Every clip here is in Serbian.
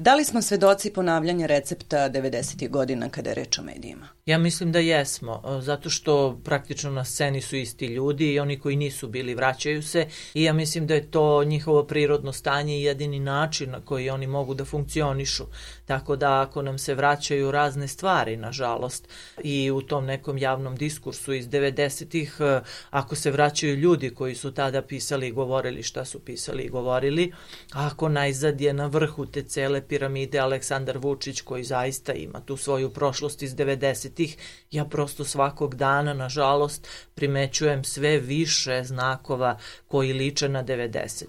Da li smo svedoci ponavljanja recepta 90. godina kada je reč o medijima? Ja mislim da jesmo, zato što praktično na sceni su isti ljudi i oni koji nisu bili vraćaju se i ja mislim da je to njihovo prirodno stanje i jedini način na koji oni mogu da funkcionišu. Tako da ako nam se vraćaju razne stvari, nažalost, i u tom nekom javnom diskursu iz 90-ih, ako se vraćaju ljudi koji su tada pisali i govorili šta su pisali i govorili, ako najzad je na vrhu te cele piramide Aleksandar Vučić koji zaista ima tu svoju prošlost iz 90-ih, ja prosto svakog dana, nažalost, primećujem sve više znakova koji liče na 90.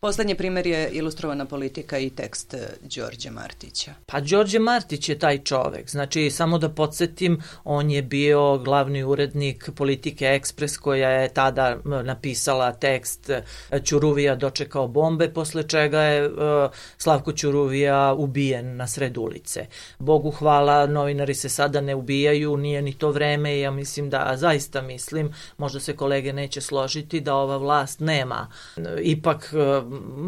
Poslednji primer je ilustrovana politika i tekst e, Đorđe Martića. Pa Đorđe Martić je taj čovek. Znači, samo da podsjetim, on je bio glavni urednik politike Ekspres koja je tada napisala tekst e, Ćuruvija dočekao bombe, posle čega je Slavko Ćuruvija ubijen na sred ulice. Bogu hvala, novinari se sada ne ubijaju, nije ni to vreme ja mislim da, zaista mislim, možda se kolege neće složiti, da ova vlast nema ipak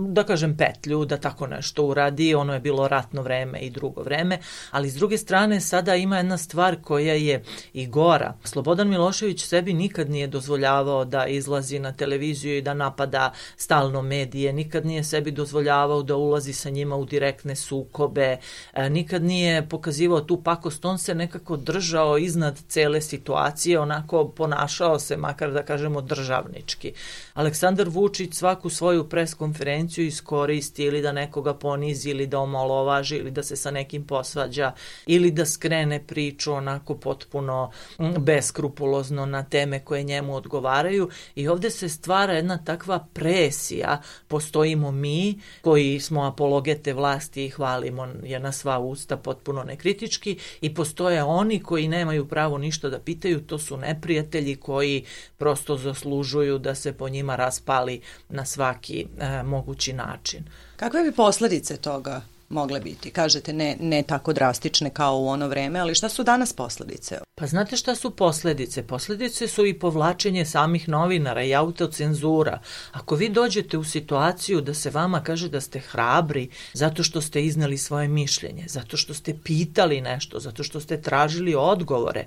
da kažem, petlju da tako nešto uradi. Ono je bilo ratno vreme i drugo vreme, ali s druge strane sada ima jedna stvar koja je i gora. Slobodan Milošević sebi nikad nije dozvoljavao da izlazi na televiziju i da napada stalno medije, nikad nije sebi dozvoljavao da ulazi sa njima u direktne sukobe, e, nikad nije pokazivao tu pakost, on se nekako držao iznad cele situacije, onako ponašao se, makar da kažemo državnički. Aleksandar Vučić svaku svoju pres konferenciju iskoristi ili da nekoga ponizi ili da omalovaži ili da se sa nekim posvađa ili da skrene priču onako potpuno beskrupulozno na teme koje njemu odgovaraju. I ovde se stvara jedna takva presija, postojimo mi koji smo apologete vlasti hvalimo je na sva usta potpuno nekritički i postoje oni koji nemaju pravo ništa da pitaju, to su neprijatelji koji prosto zaslužuju da se po njima raspali na svaki e, mogući način. Kakve bi posledice toga mogle biti? Kažete ne, ne tako drastične kao u ono vreme, ali šta su danas posledice? Pa znate šta su posledice? Posledice su i povlačenje samih novinara i autocenzura. Ako vi dođete u situaciju da se vama kaže da ste hrabri zato što ste iznali svoje mišljenje, zato što ste pitali nešto, zato što ste tražili odgovore,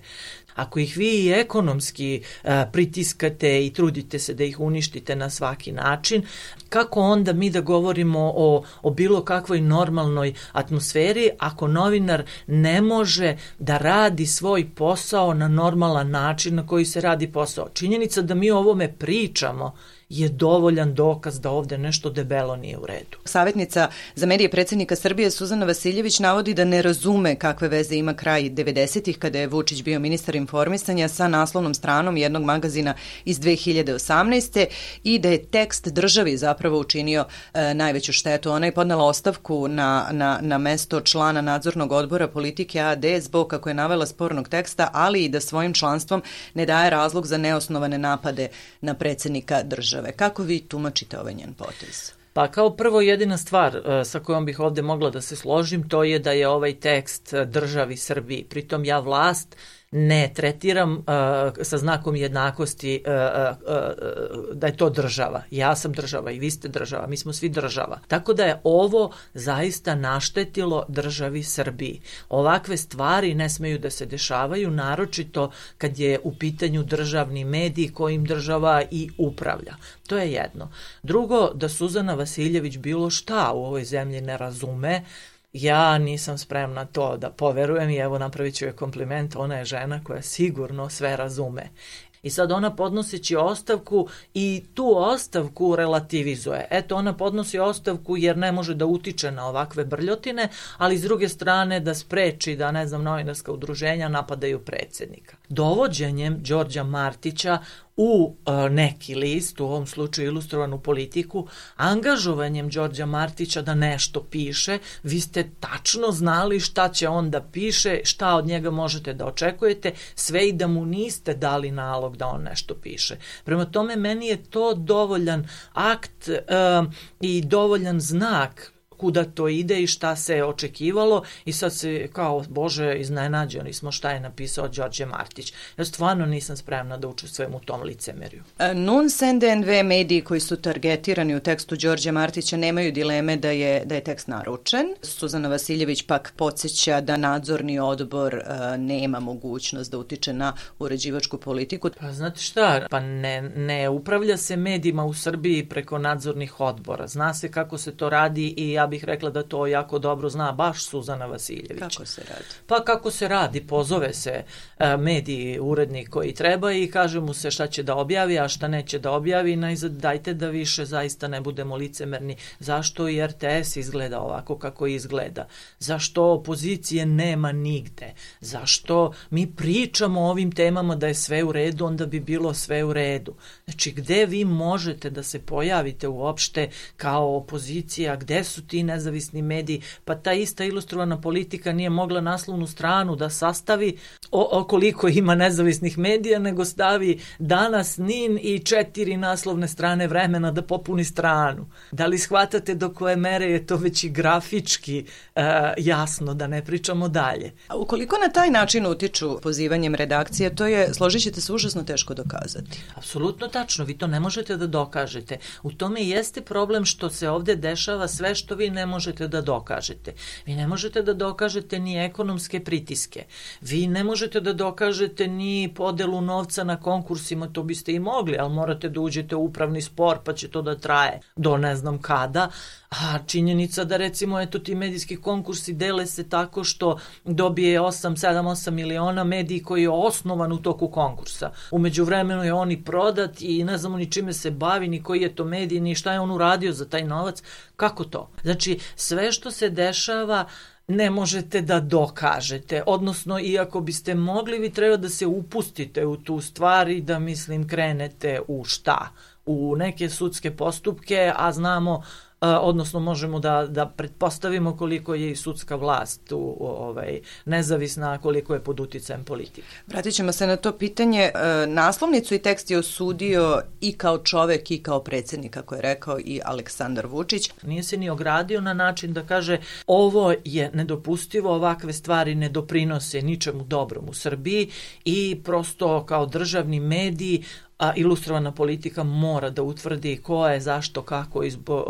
Ako ih vi ekonomski a, pritiskate i trudite se da ih uništite na svaki način, kako onda mi da govorimo o, o bilo kakvoj normalnoj atmosferi ako novinar ne može da radi svoj posao na normalan način na koji se radi posao? Činjenica da mi o ovome pričamo je dovoljan dokaz da ovde nešto debelo nije u redu. Savetnica za medije predsednika Srbije Suzana Vasiljević navodi da ne razume kakve veze ima kraj 90-ih kada je Vučić bio ministar informisanja sa naslovnom stranom jednog magazina iz 2018. i da je tekst državi zapravo učinio e, najveću štetu. Ona je podnela ostavku na, na, na mesto člana nadzornog odbora politike AD zbog, kako je navela, spornog teksta, ali i da svojim članstvom ne daje razlog za neosnovane napade na predsednika države države. Kako vi tumačite ovaj njen potez? Pa kao prvo jedina stvar e, sa kojom bih ovde mogla da se složim to je da je ovaj tekst državi Srbiji. Pritom ja vlast ne tretiram uh, sa znakom jednakosti uh, uh, uh, da je to država. Ja sam država i vi ste država, mi smo svi država. Tako da je ovo zaista naštetilo državi Srbiji. Ovakve stvari ne smeju da se dešavaju, naročito kad je u pitanju državni medij kojim država i upravlja. To je jedno. Drugo, da Suzana Vasiljević bilo šta u ovoj zemlji ne razume, ja nisam spremna to da poverujem i evo napravit ću joj kompliment, ona je žena koja sigurno sve razume. I sad ona podnoseći ostavku i tu ostavku relativizuje. Eto, ona podnosi ostavku jer ne može da utiče na ovakve brljotine, ali s druge strane da spreči da, ne znam, novinarska udruženja napadaju predsednika. Dovođenjem Đorđa Martića u neki list, u ovom slučaju ilustrovanu politiku, angažovanjem Đorđa Martića da nešto piše, vi ste tačno znali šta će on da piše, šta od njega možete da očekujete, sve i da mu niste dali nalog da on nešto piše. Prema tome, meni je to dovoljan akt uh, i dovoljan znak kuda to ide i šta se očekivalo i sad se kao, bože, iznenađeni smo šta je napisao Đorđe Martić. Ja stvarno nisam spremna da učestvujem u tom licemerju. E, Nun NV mediji koji su targetirani u tekstu Đorđe Martića nemaju dileme da je, da je tekst naručen. Suzana Vasiljević pak podsjeća da nadzorni odbor uh, nema mogućnost da utiče na uređivačku politiku. Pa znate šta, pa ne, ne upravlja se medijima u Srbiji preko nadzornih odbora. Zna se kako se to radi i ja bih rekla da to jako dobro zna baš Suzana Vasiljević. Kako se radi? Pa kako se radi, pozove se uh, mediji, urednik koji treba i kaže mu se šta će da objavi, a šta neće da objavi, najzad dajte da više zaista ne budemo licemerni. Zašto i RTS izgleda ovako kako izgleda? Zašto opozicije nema nigde? Zašto mi pričamo o ovim temama da je sve u redu, onda bi bilo sve u redu. Znači, gde vi možete da se pojavite uopšte kao opozicija, gde su ti nezavisni mediji, pa ta ista ilustrovana politika nije mogla naslovnu stranu da sastavi o, o koliko ima nezavisnih medija, nego stavi danas NIN i četiri naslovne strane vremena da popuni stranu. Da li shvatate do koje mere je to već i grafički uh, jasno, da ne pričamo dalje? A ukoliko na taj način utiču pozivanjem redakcije, to je, složit ćete se, užasno teško dokazati. Apsolutno tačno, vi to ne možete da dokažete. U tome jeste problem što se ovde dešava sve što vi ne možete da dokažete. Vi ne možete da dokažete ni ekonomske pritiske. Vi ne možete da dokažete ni podelu novca na konkursima, to biste i mogli, ali morate da uđete u upravni spor pa će to da traje do ne znam kada. A činjenica da recimo eto ti medijski konkursi dele se tako što dobije 8, 7, 8 miliona mediji koji je osnovan u toku konkursa. Umeđu vremenu je on i prodat i ne znamo ni čime se bavi, ni koji je to medij, ni šta je on uradio za taj novac. Kako to? Znači, sve što se dešava ne možete da dokažete. Odnosno, iako biste mogli, vi treba da se upustite u tu stvar i da, mislim, krenete u šta? U neke sudske postupke, a znamo odnosno možemo da, da pretpostavimo koliko je i sudska vlast u, u, ovaj, nezavisna, koliko je pod uticajem politike. Vratit ćemo se na to pitanje. E, naslovnicu i tekst je osudio i kao čovek i kao predsednik, kako je rekao i Aleksandar Vučić. Nije se ni ogradio na način da kaže ovo je nedopustivo, ovakve stvari ne doprinose ničemu dobrom u Srbiji i prosto kao državni mediji a ilustrovana politika mora da utvrdi ko je, zašto, kako i zbog,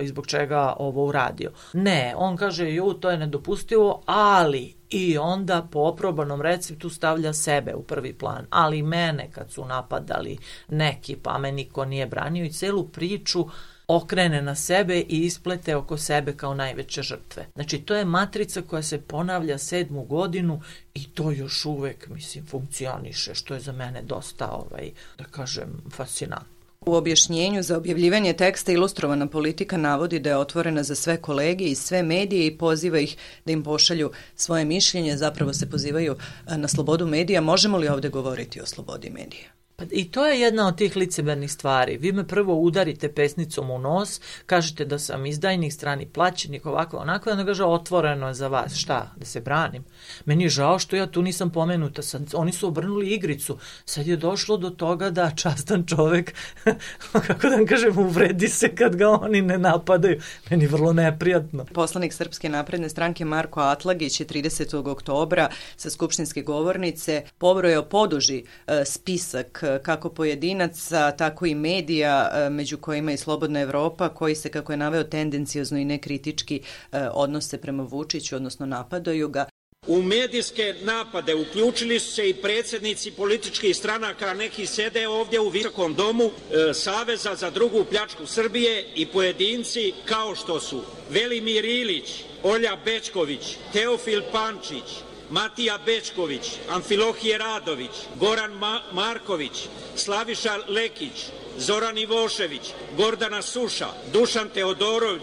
i zbog čega ovo uradio. Ne, on kaže, ju, to je nedopustivo, ali i onda po oprobanom receptu stavlja sebe u prvi plan, ali mene kad su napadali neki, pa me niko nije branio i celu priču okrene na sebe i isplete oko sebe kao najveće žrtve. Znači, to je matrica koja se ponavlja sedmu godinu i to još uvek, mislim, funkcioniše, što je za mene dosta, ovaj, da kažem, fascinantno. U objašnjenju za objavljivanje teksta ilustrovana politika navodi da je otvorena za sve kolege i sve medije i poziva ih da im pošalju svoje mišljenje, zapravo se pozivaju na slobodu medija. Možemo li ovde govoriti o slobodi medija? Pa I to je jedna od tih licebernih stvari. Vi me prvo udarite pesnicom u nos, kažete da sam izdajnik, strani plaćenik, ovako, onako, onda kaže otvoreno je za vas. Šta? Da se branim? Meni je žao što ja tu nisam pomenuta. Sad, oni su obrnuli igricu. Sad je došlo do toga da častan čovek, kako da vam kažem, uvredi se kad ga oni ne napadaju. Meni je vrlo neprijatno. Poslanik Srpske napredne stranke Marko Atlagić je 30. oktobra sa skupštinske govornice pobrojao poduži e, spisak kako pojedinaca, tako i medija, e, među kojima i Slobodna Evropa, koji se, kako je naveo, tendencijozno i nekritički e, odnose prema Vučiću, odnosno napadaju ga. U medijske napade uključili su se i predsednici političkih stranaka, neki sede ovdje u Visokom domu e, Saveza za drugu pljačku Srbije i pojedinci kao što su Velimir Ilić, Olja Bečković, Teofil Pančić, Matija Bečković, Amfilohije Radović, Goran Ma Marković, Slaviša Lekić, Zoran Ivošević, Gordana Suša, Dušan Teodorović,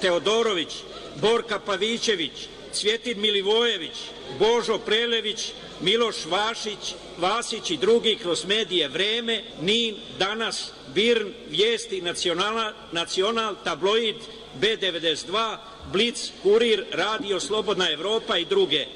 Teodorović Borka Pavićević, Cvjetin Milivojević, Božo Prelević, Miloš Vašić, Vasić i drugi kroz medije Vreme, NIN, Danas, Birn, Vijesti, Nacional, Nacional Tabloid, B92, Blic, Kurir, Radio Slobodna Evropa i druge.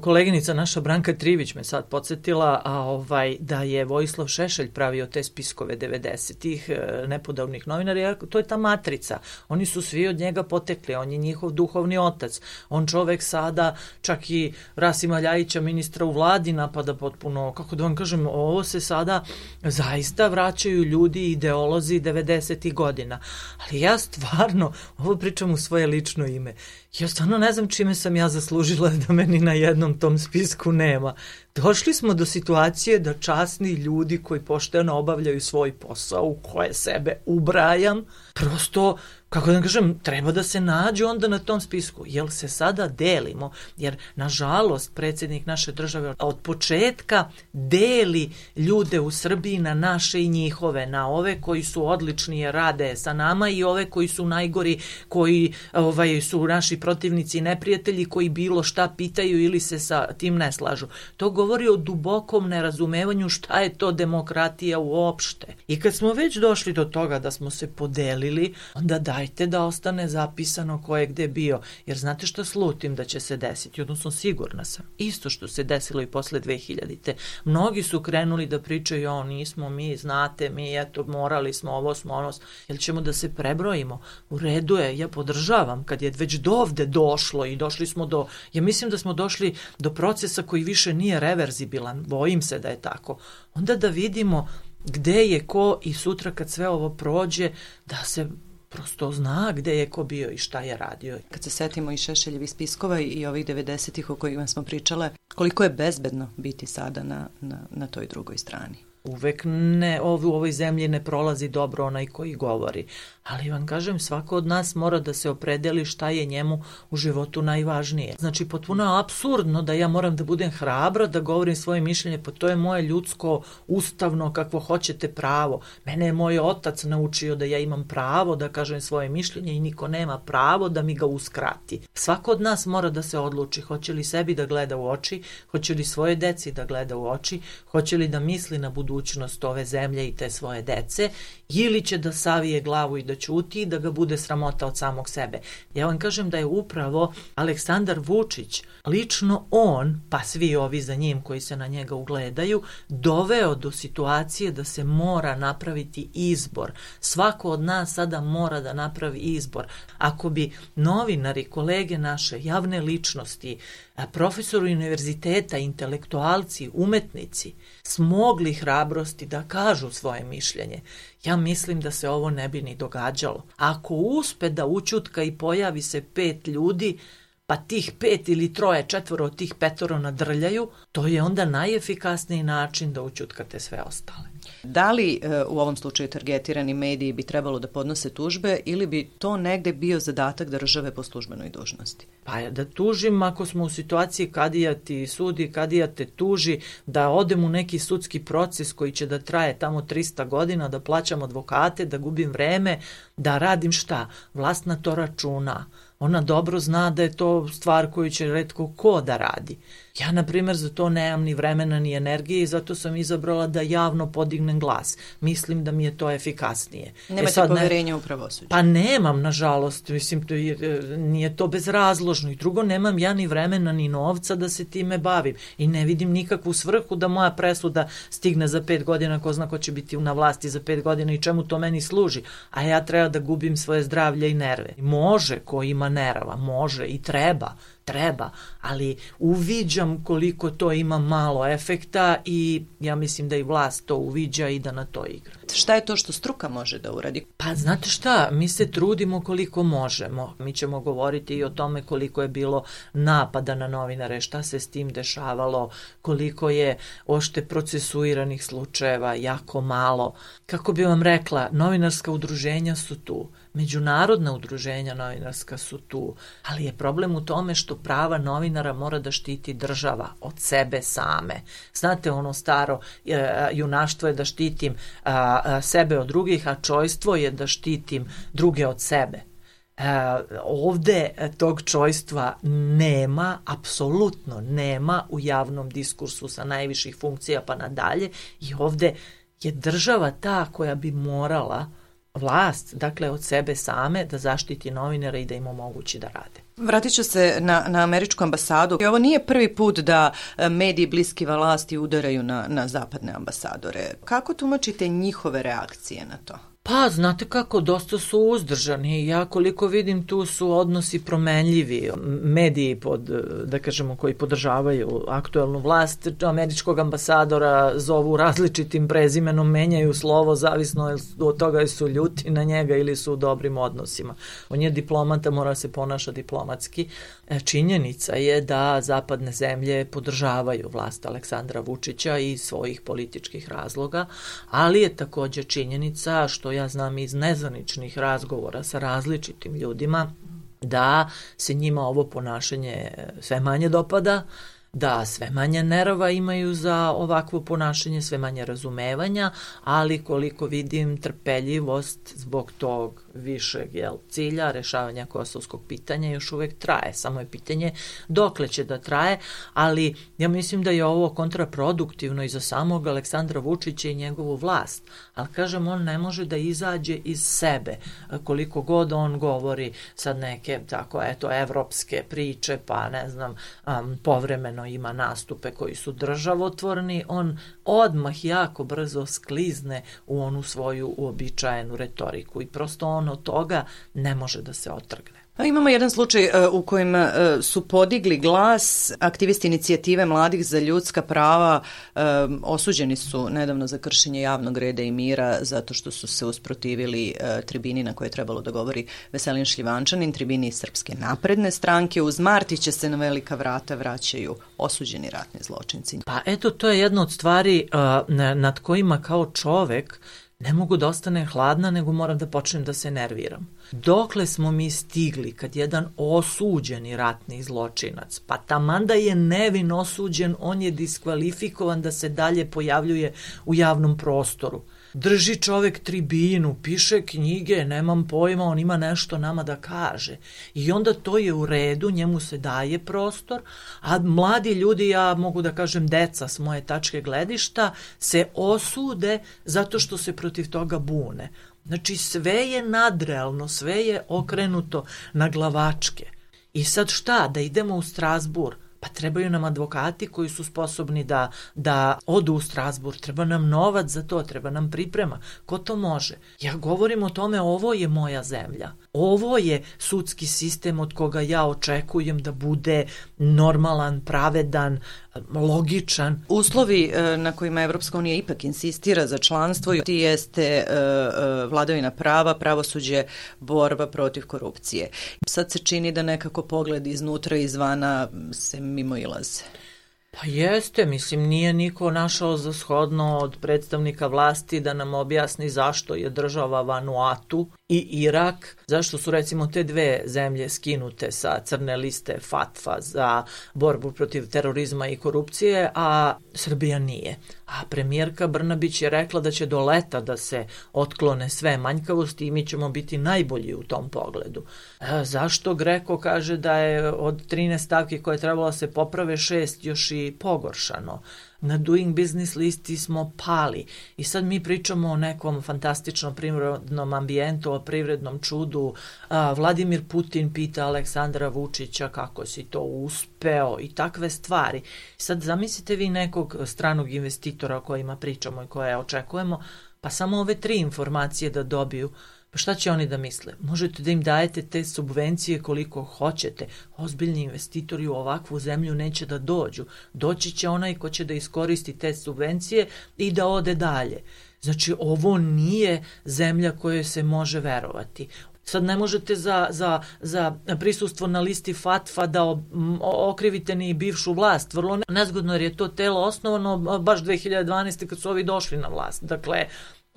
Koleginica naša Branka Trivić me sad podsjetila, a ovaj da je Vojislav Šešelj pravio te spiskove 90-ih e, nepodavnih novinara, to je ta matrica. Oni su svi od njega potekli, on je njihov duhovni otac. On čovek sada čak i Rasima Ljajića, ministra u vladi, napada potpuno, kako da vam kažem, ovo se sada zaista vraćaju ljudi, ideolozi 90. godina. Ali ja stvarno, ovo pričam u svoje lično ime, ja stvarno ne znam čime sam ja zaslužila da meni na jednom tom spisku nema. Došli smo do situacije da časni ljudi koji pošteno obavljaju svoj posao u koje sebe ubrajam, prosto kako da kažem, treba da se nađu onda na tom spisku. Jel se sada delimo? Jer, nažalost, predsjednik naše države od početka deli ljude u Srbiji na naše i njihove, na ove koji su odlični jer rade sa nama i ove koji su najgori, koji ovaj, su naši protivnici i neprijatelji koji bilo šta pitaju ili se sa tim ne slažu. To govori o dubokom nerazumevanju šta je to demokratija uopšte. I kad smo već došli do toga da smo se podelili, onda daj dajte da ostane zapisano ko je gde bio, jer znate što slutim da će se desiti, odnosno sigurna sam. Isto što se desilo i posle 2000-te. Mnogi su krenuli da pričaju, o nismo mi, znate mi, eto, morali smo, ovo smo, ono, jel ćemo da se prebrojimo? U redu je, ja podržavam, kad je već dovde došlo i došli smo do, ja mislim da smo došli do procesa koji više nije reverzibilan, bojim se da je tako, onda da vidimo gde je ko i sutra kad sve ovo prođe, da se prosto zna gde je ko bio i šta je radio. Kad se setimo i Šešeljevih spiskova i ovih 90-ih o kojima smo pričale, koliko je bezbedno biti sada na, na, na toj drugoj strani? Uvek ne, u ovoj zemlji ne prolazi dobro onaj koji govori. Ali vam kažem, svako od nas mora da se opredeli šta je njemu u životu najvažnije. Znači, potpuno absurdno da ja moram da budem hrabra, da govorim svoje mišljenje, pa to je moje ljudsko, ustavno, kakvo hoćete pravo. Mene je moj otac naučio da ja imam pravo da kažem svoje mišljenje i niko nema pravo da mi ga uskrati. Svako od nas mora da se odluči, hoće li sebi da gleda u oči, hoće li svoje deci da gleda u oči, hoće li da misli na budućnost ove zemlje i te svoje dece, ili će da savije glavu i da ćuti i da ga bude sramota od samog sebe. Ja vam kažem da je upravo Aleksandar Vučić, lično on, pa svi ovi za njim koji se na njega ugledaju, doveo do situacije da se mora napraviti izbor. Svako od nas sada mora da napravi izbor. Ako bi novinari, kolege naše, javne ličnosti, profesori univerziteta, intelektualci, umetnici smogli hrabrosti da kažu svoje mišljenje, ja mislim da se ovo ne bi ni događalo. Ako uspe da učutka i pojavi se pet ljudi, pa tih pet ili troje, četvoro od tih petoro nadrljaju, to je onda najefikasniji način da učutkate sve ostale. Da li e, u ovom slučaju targetirani mediji bi trebalo da podnose tužbe ili bi to negde bio zadatak države po službenoj dužnosti? Pa da tužim ako smo u situaciji kadija ti sudi, kadija te tuži, da odem u neki sudski proces koji će da traje tamo 300 godina, da plaćam advokate, da gubim vreme, da radim šta? Vlast na to računa. Ona dobro zna da je to stvar koju će redko ko da radi. Ja, na primjer, za to nemam ni vremena ni energije i zato sam izabrala da javno podignem glas. Mislim da mi je to efikasnije. E Nemate e sad, poverenja ne, u pravosuđu? Pa nemam, nažalost. Mislim, to je, e, nije to bezrazložno. I drugo, nemam ja ni vremena ni novca da se time bavim. I ne vidim nikakvu svrhu da moja presuda stigne za pet godina, ko zna ko će biti na vlasti za pet godina i čemu to meni služi. A ja treba da gubim svoje zdravlje i nerve. Može ko ima nerava, može i treba treba, ali uviđam koliko to ima malo efekta i ja mislim da i vlast to uviđa i da na to igra. Šta je to što struka može da uradi? Pa znate šta, mi se trudimo koliko možemo. Mi ćemo govoriti i o tome koliko je bilo napada na novinare, šta se s tim dešavalo, koliko je ošte procesuiranih slučajeva, jako malo. Kako bi vam rekla, novinarska udruženja su tu međunarodna udruženja novinarska su tu, ali je problem u tome što prava novinara mora da štiti država od sebe same. Znate ono staro, e, junaštvo je da štitim sebe od drugih, a čojstvo je da štitim druge od sebe. E, ovde tog čojstva nema, apsolutno nema u javnom diskursu sa najviših funkcija pa nadalje i ovde je država ta koja bi morala vlast, dakle od sebe same, da zaštiti novinara i da im omogući da rade. Vratit ću se na, na američku ambasadu. Ovo nije prvi put da e, mediji bliski vlasti udaraju na, na zapadne ambasadore. Kako tumačite njihove reakcije na to? Pa, znate kako, dosta su uzdržani. Ja koliko vidim tu su odnosi promenljivi. Mediji pod, da kažemo, koji podržavaju aktuelnu vlast, američkog ambasadora zovu različitim prezimenom, menjaju slovo, zavisno od toga su ljuti na njega ili su u dobrim odnosima. On je diplomata, mora se ponaša diplomatski. E, činjenica je da zapadne zemlje podržavaju vlast Aleksandra Vučića i svojih političkih razloga, ali je takođe činjenica što ja znam iz nezvaničnih razgovora sa različitim ljudima, da se njima ovo ponašanje sve manje dopada, da sve manje nerva imaju za ovakvo ponašanje, sve manje razumevanja, ali koliko vidim trpeljivost zbog tog višeg jel, cilja, rešavanja kosovskog pitanja još uvek traje. Samo je pitanje dokle će da traje, ali ja mislim da je ovo kontraproduktivno i za samog Aleksandra Vučića i njegovu vlast. Ali kažem, on ne može da izađe iz sebe. Koliko god on govori sad neke, tako, eto, evropske priče, pa ne znam, um, povremeno ima nastupe koji su državotvorni, on odmah jako brzo sklizne u onu svoju uobičajenu retoriku i prosto on od toga ne može da se otrgne. Imamo jedan slučaj e, u kojem e, su podigli glas aktivisti inicijative mladih za ljudska prava e, osuđeni su nedavno za kršenje javnog reda i mira zato što su se usprotivili tribini na koje je trebalo da govori Veselin Šljivančanin, tribini Srpske napredne stranke. Uz Martića se na velika vrata vraćaju osuđeni ratni zločinci. Pa eto, to je jedna od stvari nad kojima kao čovek ne mogu da ostane hladna, nego moram da počnem da se nerviram. Dokle smo mi stigli kad jedan osuđeni ratni zločinac, pa taman da je nevin osuđen, on je diskvalifikovan da se dalje pojavljuje u javnom prostoru drži čovek tribinu, piše knjige, nemam pojma, on ima nešto nama da kaže. I onda to je u redu, njemu se daje prostor, a mladi ljudi, ja mogu da kažem deca s moje tačke gledišta, se osude zato što se protiv toga bune. Znači sve je nadrealno, sve je okrenuto na glavačke. I sad šta, da idemo u Strasbur, Pa trebaju nam advokati koji su sposobni da, da odu u Strasbur, treba nam novac za to, treba nam priprema. Ko to može? Ja govorim o tome, ovo je moja zemlja. Ovo je sudski sistem od koga ja očekujem da bude normalan, pravedan, logičan. Uslovi e, na kojima Evropska unija ipak insistira za članstvo ti jeste e, e, vladavina prava, pravosuđe, borba protiv korupcije. Sad se čini da nekako pogled iznutra i izvana se mimo ilaze. Pa jeste, mislim, nije niko našao za shodno od predstavnika vlasti da nam objasni zašto je država Vanuatu i Irak, zašto su recimo te dve zemlje skinute sa crne liste FATFA za borbu protiv terorizma i korupcije, a Srbija nije. A premijerka Brnabić je rekla da će do leta da se otklone sve manjkavosti i mi ćemo biti najbolji u tom pogledu. E, zašto Greko kaže da je od 13 stavki koje je trebalo da se poprave šest još i pogoršano? na Doing Business listi smo pali i sad mi pričamo o nekom fantastičnom privrednom ambijentu, o privrednom čudu. A, Vladimir Putin pita Aleksandra Vučića kako si to uspeo i takve stvari. Sad zamislite vi nekog stranog investitora o kojima pričamo i koje očekujemo, pa samo ove tri informacije da dobiju Pa šta će oni da misle? Možete da im dajete te subvencije koliko hoćete. Ozbiljni investitori u ovakvu zemlju neće da dođu. Doći će onaj ko će da iskoristi te subvencije i da ode dalje. Znači, ovo nije zemlja koje se može verovati. Sad ne možete za, za, za prisustvo na listi FATFA da okrivite ni bivšu vlast. Vrlo nezgodno jer je to telo osnovano baš 2012. kad su ovi došli na vlast. Dakle,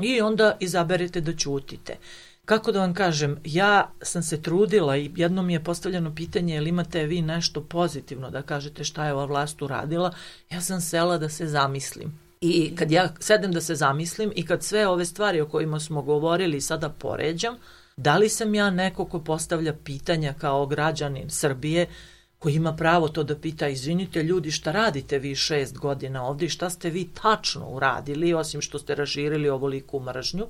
i onda izaberete da ćutite. Kako da vam kažem, ja sam se trudila i jedno mi je postavljeno pitanje ili imate vi nešto pozitivno da kažete šta je ova vlast uradila, ja sam sela da se zamislim. I kad ja sedem da se zamislim i kad sve ove stvari o kojima smo govorili sada poređam, da li sam ja neko ko postavlja pitanja kao građanin Srbije, koji ima pravo to da pita, izvinite ljudi, šta radite vi šest godina ovde i šta ste vi tačno uradili, osim što ste raširili ovoliku mržnju,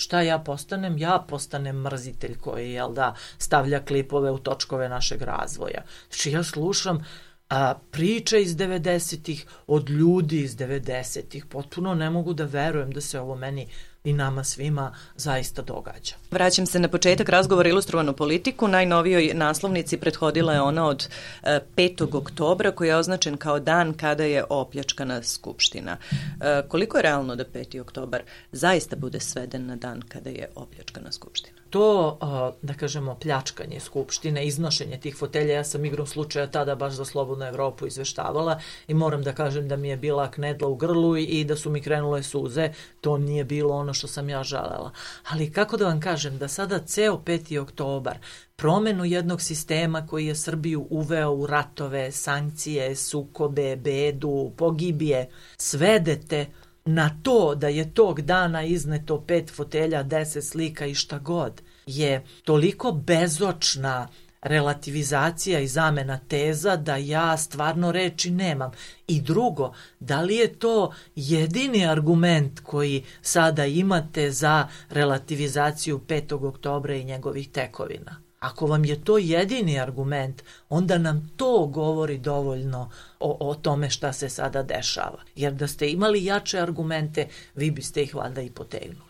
Šta ja postanem? Ja postanem mrzitelj koji, jel da, stavlja klipove u točkove našeg razvoja. Znači ja slušam a, priče iz 90-ih od ljudi iz 90-ih. Potpuno ne mogu da verujem da se ovo meni i nama svima zaista događa. Vraćam se na početak razgovora ilustrovanu politiku. Najnovijoj naslovnici prethodila je ona od 5. E, oktobra koji je označen kao dan kada je opljačkana Skupština. E, koliko je realno da 5. oktobar zaista bude sveden na dan kada je opljačkana Skupština? To, da kažemo, pljačkanje Skupštine, iznošenje tih fotelja, ja sam igrom slučaja tada baš za Slobodnu Evropu izveštavala i moram da kažem da mi je bila knedla u grlu i da su mi krenule suze, to nije bilo ono što sam ja žalela. Ali kako da vam kažem, da sada ceo 5. oktobar, promenu jednog sistema koji je Srbiju uveo u ratove, sankcije, sukobe, bedu, pogibije, svedete na to da je tog dana izneto pet fotelja, deset slika i šta god, je toliko bezočna relativizacija i zamena teza da ja stvarno reči nemam. I drugo, da li je to jedini argument koji sada imate za relativizaciju 5. oktobra i njegovih tekovina? Ako vam je to jedini argument, onda nam to govori dovoljno o, o tome šta se sada dešava. Jer da ste imali jače argumente, vi biste ih valjda i potegnuli.